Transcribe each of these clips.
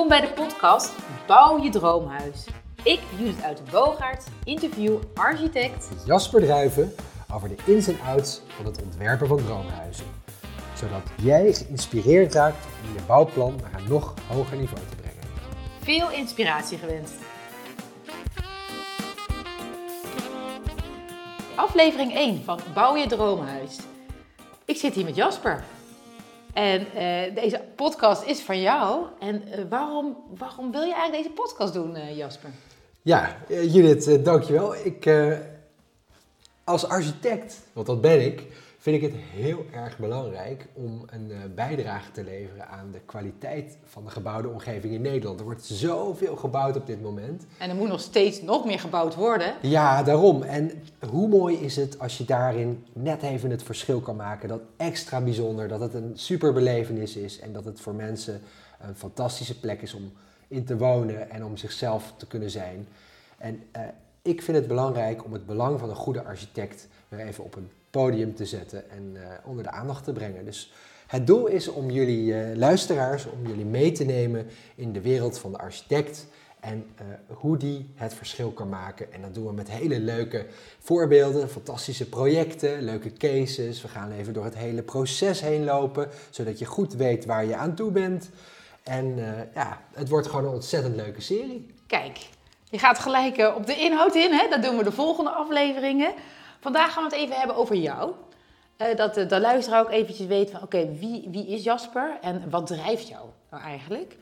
Welkom bij de podcast Bouw je droomhuis. Ik, Judith uit de Boogaard, interview architect Jasper Druiven over de ins en outs van het ontwerpen van droomhuizen. Zodat jij geïnspireerd raakt om je bouwplan naar een nog hoger niveau te brengen. Veel inspiratie gewenst. Aflevering 1 van Bouw je droomhuis. Ik zit hier met Jasper. En eh, deze podcast is van jou. En uh, waarom, waarom wil je eigenlijk deze podcast doen, uh, Jasper? Ja, Judith, dankjewel. Ik, als architect, want dat ben ik, vind ik het heel erg belangrijk om een bijdrage te leveren aan de kwaliteit van de gebouwde omgeving in Nederland. Er wordt zoveel gebouwd op dit moment. En er moet nog steeds nog meer gebouwd worden. Ja, daarom. En hoe mooi is het als je daarin net even het verschil kan maken. Dat extra bijzonder, dat het een super belevenis is en dat het voor mensen een fantastische plek is om in te wonen en om zichzelf te kunnen zijn. En uh, ik vind het belangrijk om het belang van een goede architect weer even op een podium te zetten en uh, onder de aandacht te brengen. Dus het doel is om jullie uh, luisteraars, om jullie mee te nemen in de wereld van de architect en uh, hoe die het verschil kan maken. En dat doen we met hele leuke voorbeelden, fantastische projecten, leuke cases. We gaan even door het hele proces heen lopen, zodat je goed weet waar je aan toe bent. En ja, het wordt gewoon een ontzettend leuke serie. Kijk, je gaat gelijk op de inhoud in, hè? dat doen we de volgende afleveringen. Vandaag gaan we het even hebben over jou. dat de, de luisteraar ook eventjes weet van, oké, wie, wie is Jasper en wat drijft jou nou eigenlijk?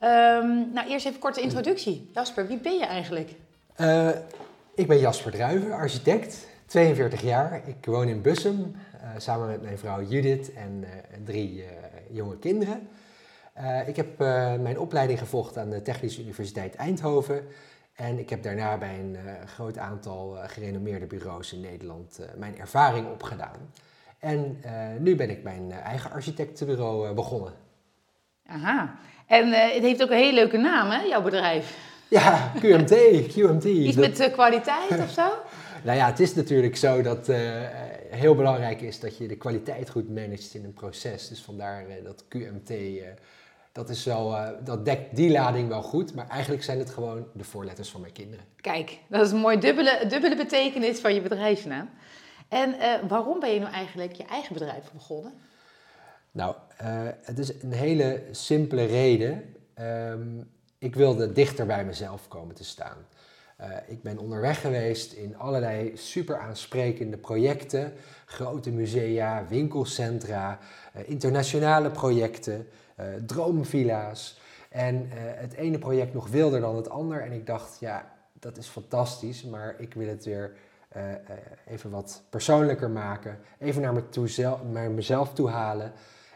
Um, nou, eerst even korte introductie. Jasper, wie ben je eigenlijk? Uh, ik ben Jasper Druiven, architect, 42 jaar. Ik woon in Bussum samen met mijn vrouw Judith en drie jonge kinderen. ik heb mijn opleiding gevolgd aan de Technische Universiteit Eindhoven. En ik heb daarna bij een groot aantal gerenommeerde bureaus in Nederland mijn ervaring opgedaan. En nu ben ik mijn eigen architectenbureau begonnen. Aha. En het heeft ook een hele leuke naam, hè, jouw bedrijf? Ja, QMT, QMT. Iets dat... met kwaliteit of zo? nou ja, het is natuurlijk zo dat uh, heel belangrijk is dat je de kwaliteit goed managt in een proces. Dus vandaar dat QMT, dat, is wel, dat dekt die lading wel goed. Maar eigenlijk zijn het gewoon de voorletters van mijn kinderen. Kijk, dat is een mooie dubbele, dubbele betekenis van je bedrijfsnaam. En waarom ben je nou eigenlijk je eigen bedrijf begonnen? Nou, uh, het is een hele simpele reden. Um, ik wilde dichter bij mezelf komen te staan. Uh, ik ben onderweg geweest in allerlei super aansprekende projecten, grote musea, winkelcentra, internationale projecten, droomvilla's. En het ene project nog wilder dan het ander. En ik dacht, ja, dat is fantastisch, maar ik wil het weer even wat persoonlijker maken. Even naar, me toe, naar mezelf toe halen.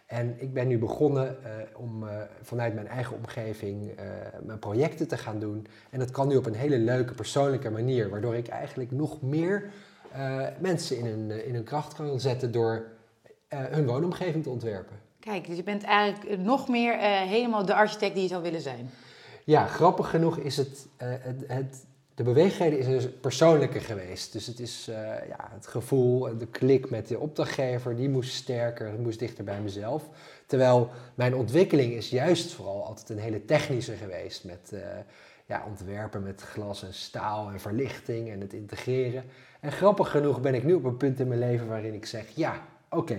En ik ben nu begonnen om vanuit mijn eigen omgeving mijn projecten te gaan doen. En dat kan nu op een hele leuke, persoonlijke manier, waardoor ik eigenlijk nog meer mensen in hun, in hun kracht kan zetten door hun woonomgeving te ontwerpen. Kijk, dus je bent eigenlijk nog meer helemaal de architect die je zou willen zijn. Ja, grappig genoeg is het, het, het de beweegreden is dus persoonlijker geweest. Dus het is ja, het gevoel, de klik met de opdrachtgever, die moest sterker, het moest dichter bij mezelf. Terwijl mijn ontwikkeling is juist vooral altijd een hele technische geweest. Met ja, ontwerpen met glas en staal en verlichting en het integreren. En grappig genoeg ben ik nu op een punt in mijn leven waarin ik zeg, ja, oké,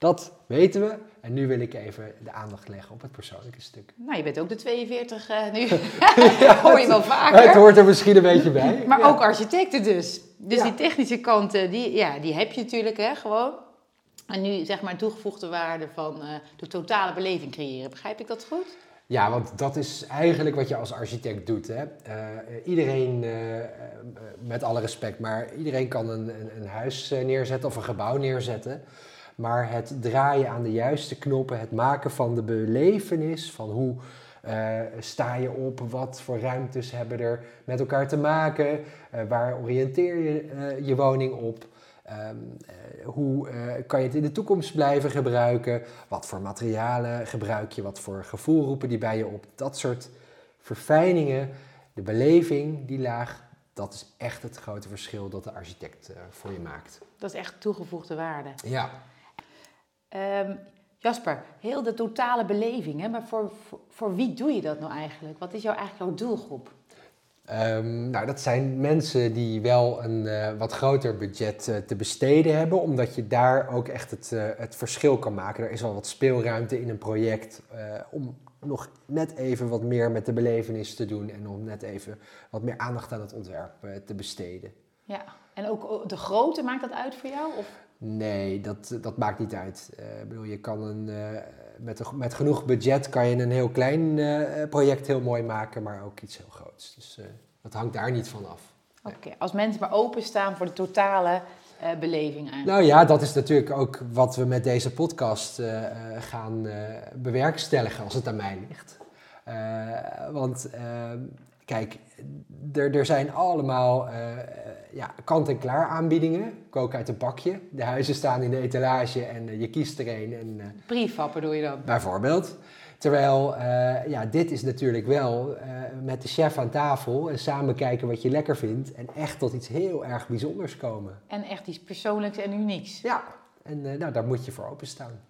dat weten we. En nu wil ik even de aandacht leggen op het persoonlijke stuk. Nou, je bent ook de 42 uh, nu. ja, hoor je wel vaker. Het hoort er misschien een beetje bij. maar ja. ook architecten dus. Dus ja. die technische kanten, die, ja, die heb je natuurlijk hè, gewoon. En nu zeg maar toegevoegde waarde van uh, de totale beleving creëren. Begrijp ik dat goed? Ja, want dat is eigenlijk wat je als architect doet. Hè? Uh, iedereen, uh, met alle respect, maar iedereen kan een, een, een huis neerzetten of een gebouw neerzetten. Maar het draaien aan de juiste knoppen, het maken van de belevenis van hoe uh, sta je op, wat voor ruimtes hebben er met elkaar te maken, uh, waar oriënteer je uh, je woning op, um, hoe kan je het in de toekomst blijven gebruiken, wat voor materialen gebruik je, wat voor gevoel roepen die bij je op, dat soort verfijningen, de beleving, die laag, dat is echt het grote verschil dat de architect voor je maakt. Dat is echt toegevoegde waarde. Ja. Um, Jasper, heel de totale beleving, hè? maar voor, voor, voor wie doe je dat nou eigenlijk? Wat is jouw, eigenlijk jouw doelgroep? Ehm, nou, dat zijn mensen die wel een eh, wat groter budget eh, te besteden hebben, omdat je daar ook echt het, eh, het verschil kan maken. Er is wel wat speelruimte in een project om nog net even wat meer met de belevenis te doen en om net even wat meer aandacht aan het ontwerp te besteden. Ja, en ook de grootte maakt dat uit voor jou? Of? Nee, dat, dat maakt niet uit. ik bedoel, je kan een, met, met genoeg budget kan je een heel klein project heel mooi maken, maar ook iets heel groots. Dus dat hangt daar niet van af. Oké, als mensen maar openstaan voor de totale uh, beleving eigenlijk. Nou ja, dat is natuurlijk ook wat we met deze podcast uh, gaan bewerkstelligen als het aan mij ligt. want kijk, er, er zijn allemaal ja, kant-en-klaar aanbiedingen. Kook uit een pakje. De huizen staan in de etalage en je kiest er een. En, doe je dan? Bijvoorbeeld. Terwijl, uh, ja, dit is natuurlijk wel uh, met de chef aan tafel en samen kijken wat je lekker vindt en echt tot iets heel erg bijzonders komen. En echt iets persoonlijks en unieks. Ja, en uh, nou, daar moet je voor openstaan.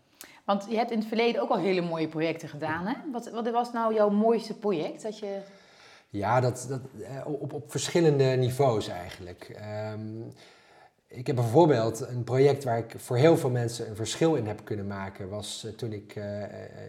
Want je hebt in het verleden ook al hele mooie projecten gedaan, hè? Wat, wat was nou jouw mooiste project dat je... Ja, dat, dat, op, op verschillende niveaus eigenlijk. Um, ik heb bijvoorbeeld een project waar ik voor heel veel mensen een verschil in heb kunnen maken, was uh, toen ik uh,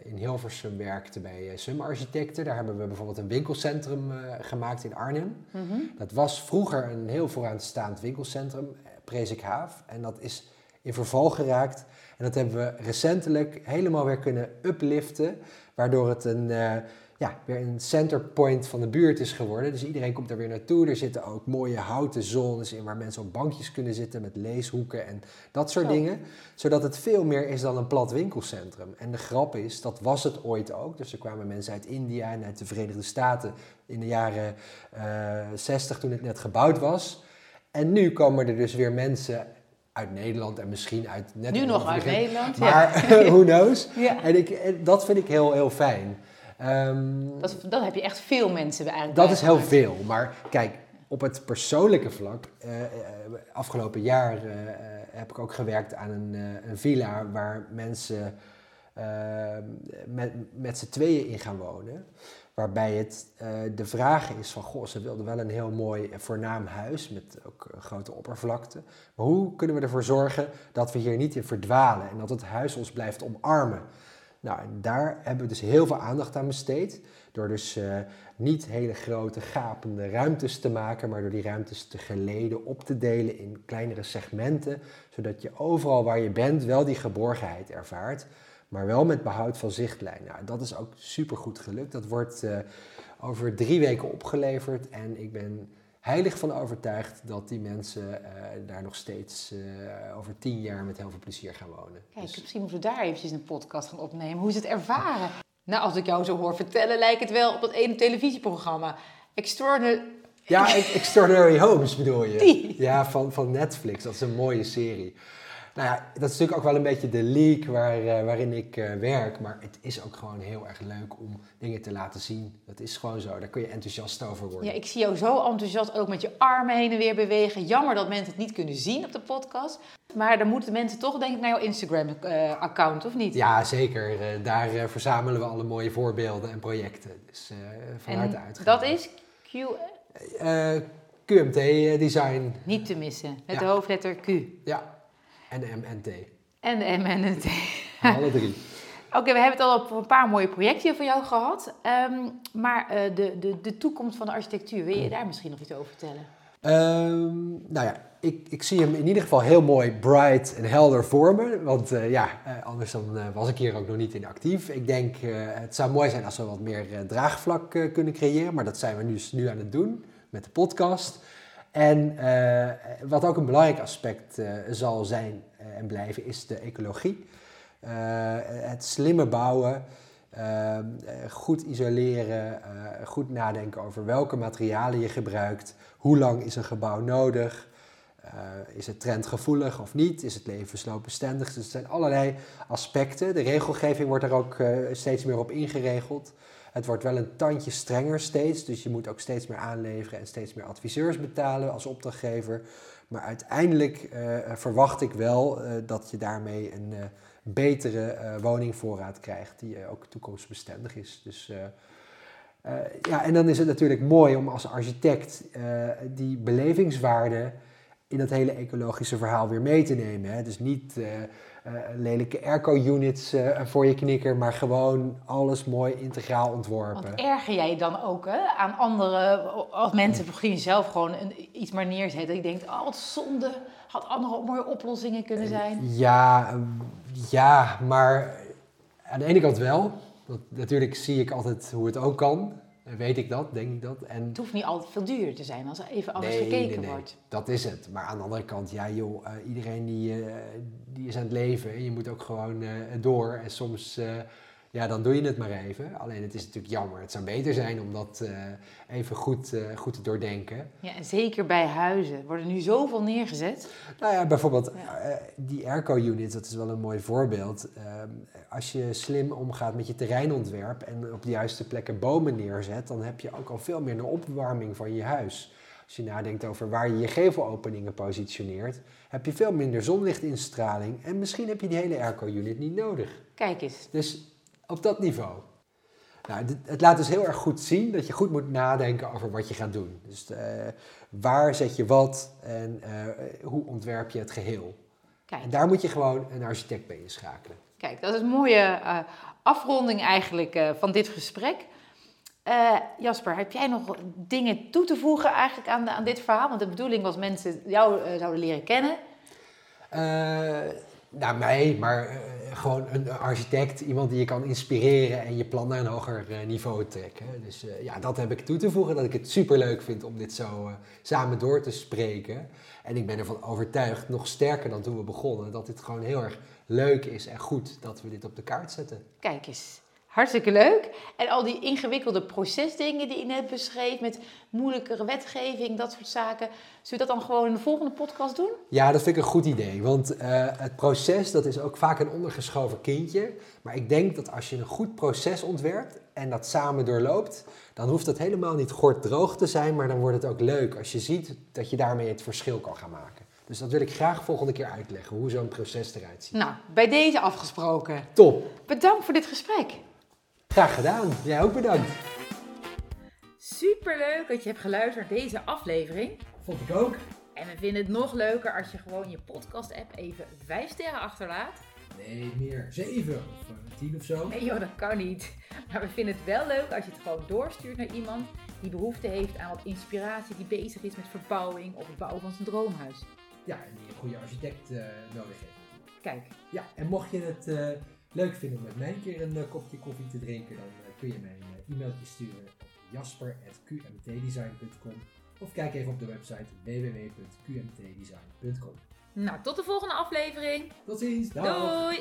in Hilversum werkte bij Sum Architecten. Daar hebben we bijvoorbeeld een winkelcentrum gemaakt in Arnhem. Mm -hmm. Dat was vroeger een heel vooraanstaand winkelcentrum, Prezik Haaf. En dat is in verval geraakt. En dat hebben we recentelijk helemaal weer kunnen upliften, waardoor het een ja, weer een centerpoint van de buurt is geworden. Dus iedereen komt er weer naartoe. Er zitten ook mooie houten zones in waar mensen op bankjes kunnen zitten met leeshoeken en dat soort dingen. Zodat het veel meer is dan een plat winkelcentrum. En de grap is, dat was het ooit ook. Dus er kwamen mensen uit India en uit de Verenigde Staten in de jaren uh, eh, 60 toen het net gebouwd was. En nu komen er dus weer mensen uit Nederland en misschien uit net Nu nog uit Nederland, maar ja. who knows. Ja. En ik, dat vind ik heel, heel fijn. Um, dat, dat heb je echt veel mensen eigenlijk. Dat is heel veel. Maar kijk, op het persoonlijke vlak, uh, afgelopen jaar uh, heb ik ook gewerkt aan een, een villa waar mensen ehm, met, met z'n tweeën in gaan wonen. Waarbij het de vraag is van, goh, ze wilden wel een heel mooi voornaam huis met ook grote oppervlakte. Maar hoe kunnen we ervoor zorgen dat we hier niet in verdwalen en dat het huis ons blijft omarmen? Nou, en daar hebben we dus heel veel aandacht aan besteed. Door dus uh, niet hele grote gapende ruimtes te maken, maar door die ruimtes te geleden op te delen in kleinere segmenten. Zodat je overal waar je bent wel die geborgenheid ervaart. Maar wel met behoud van zichtlijn. Nou, dat is ook super goed gelukt. Dat wordt uh, over drie weken opgeleverd. En ik ben heilig van overtuigd dat die mensen uh, daar nog steeds uh, over tien jaar met heel veel plezier gaan wonen. Kijk, dus... misschien moeten we daar eventjes een podcast gaan opnemen. Hoe ze het ervaren. Nou, als ik jou zo hoor vertellen, lijkt het wel op dat ene televisieprogramma. Extraordinary... Ja, Extraordinary Homes bedoel je? Die. Ja, van, van Netflix. Dat is een mooie serie. Nou ja, dat is natuurlijk ook wel een beetje de leak waar, uh, waarin ik uh, werk. Maar het is ook gewoon heel erg leuk om dingen te laten zien. Dat is gewoon zo. Daar kun je enthousiast over worden. Ja, ik zie jou zo enthousiast ook met je armen heen en weer bewegen. Jammer dat mensen het niet kunnen zien op de podcast. Maar dan moeten mensen toch denk ik naar jouw Instagram-account, of niet? Ja, zeker. Daar verzamelen we alle mooie voorbeelden en projecten. Dus van harte uit. Dat is Q... QMT Design. Niet te missen. Met de hoofdletter Q. Ja. En de M en T. En de M en de T. Alle drie. Oké, we hebben het al op een paar mooie projecten van jou gehad. Um, maar uh, de, de, de toekomst van de architectuur, wil je daar misschien nog iets over vertellen? Um, nou ja, ik, ik zie hem in ieder geval heel mooi bright en helder vormen. Want uh, ja, uh, anders dan, was ik hier ook nog niet in actief. Ik denk, het zou mooi zijn als we wat meer draagvlak kunnen creëren. Maar dat zijn we nu, nu aan het doen met de podcast. En uh, wat ook een belangrijk aspect uh, zal zijn uh, en blijven, is de ecologie. het slimme bouwen, goed isoleren, goed nadenken over welke materialen je gebruikt, hoe lang is een gebouw nodig, is het trendgevoelig of niet, is het levensloopbestendig. Dus er zijn allerlei aspecten. De regelgeving wordt er ook steeds meer op ingeregeld. Het wordt wel een tandje strenger steeds, dus je moet ook steeds meer aanleveren en steeds meer adviseurs betalen als opdrachtgever. Maar uiteindelijk uh, verwacht ik wel uh, dat je daarmee een, uh, betere eh, woningvoorraad krijgt die eh, ook toekomstbestendig is. Dus eh, eh, ja, en dan is het natuurlijk mooi om als architect eh, die belevingswaarde in dat hele ecologische verhaal weer mee te nemen. Hè? Dus niet eh, eh, lelijke airco-units eh, voor je knikker, maar gewoon alles mooi integraal ontworpen. Want erger jij dan ook hè, aan anderen, als mensen misschien zelf gewoon een, iets maar neerzetten. Ik denk, oh wat zonde, had andere mooie oplossingen kunnen zijn. Ja, ja, maar aan de ene kant wel. Want natuurlijk zie ik altijd hoe het ook kan. Weet ik dat, denk ik dat. En Het hoeft niet altijd veel duurder te zijn als er even alles Nee, gekeken nee, nee. wordt. Dat is het. Maar aan de andere kant, ja joh, eh, iedereen die, eh, die is aan het leven. En je moet ook gewoon eh, door. En soms, ja, dan doe je het maar even. Alleen het is natuurlijk jammer. Het zou beter zijn om dat eh, even goed, eh, goed te doordenken. Ja, en zeker bij huizen worden nu zoveel neergezet. Nou ja, bijvoorbeeld Ja. eh, die airco-units, dat is wel een mooi voorbeeld. Ehm, als je slim omgaat met je terreinontwerp en op de juiste plekken bomen neerzet, dan heb je ook al veel minder opwarming van je huis. Als je nadenkt over waar je je gevelopeningen positioneert, heb je veel minder zonlichtinstraling en misschien heb je die hele airco-unit niet nodig. Kijk eens. Dus op dat niveau. Nou, dit- het laat dus heel erg goed zien dat je goed moet nadenken over wat je gaat doen. Dus eh, waar zet je wat en eh, hoe ontwerp je het geheel. Kijk. En daar moet je gewoon een architect bij inschakelen. Kijk, dat is een mooie eh, afronding eigenlijk van dit gesprek. Jasper, heb jij nog dingen toe te voegen eigenlijk aan, aan dit verhaal? Want de bedoeling was mensen jou zouden leren kennen. Nou, mij, maar eh, gewoon een architect, iemand die je kan inspireren en je plan naar een hoger eh, niveau trekken. Dus eh, ja, dat heb ik toe te voegen, dat ik het superleuk vind om dit zo samen door te spreken. En ik ben ervan overtuigd, nog sterker dan toen we begonnen, dat dit gewoon heel erg leuk is en goed dat we dit op de kaart zetten. Kijk eens, hartstikke leuk. En al die ingewikkelde procesdingen die je net beschreef, met moeilijkere wetgeving, dat soort zaken. Zullen we dat dan gewoon in de volgende podcast doen? Ja, dat vind ik een goed idee. Want eh, het proces, dat is ook vaak een ondergeschoven kindje. Maar ik denk dat als je een goed proces ontwerpt en dat samen doorloopt, dan hoeft het helemaal niet droog te zijn, maar dan wordt het ook leuk als je ziet dat je daarmee het verschil kan gaan maken. Dus dat wil ik graag volgende keer uitleggen, hoe zo'n proces eruit ziet. Nou, bij deze afgesproken. Top, Bedankt voor dit gesprek. Graag gedaan. Jij ook bedankt. Superleuk dat je hebt geluisterd naar deze aflevering. Vond ik ook. En we vinden het nog leuker als je gewoon je podcast-app even 5 sterren achterlaat. Nee, meer zeven of eh, tien of zo. Nee joh, dat kan niet. Maar we vinden het wel leuk als je het gewoon doorstuurt naar iemand die behoefte heeft aan wat inspiratie, die bezig is met verbouwing of het bouwen van zijn droomhuis. Ja, en die een goede architect eh, nodig heeft. Kijk, Ja, en mocht je het eh, leuk vinden om met mij een keer een eh, kopje koffie te drinken, dan eh, kun je mij een eh, e-mailtje sturen op jasper.qmtdesign.com of kijk even op de website www.qmtdesign.com. nou tot de volgende aflevering. Tot ziens! Dag. Doei!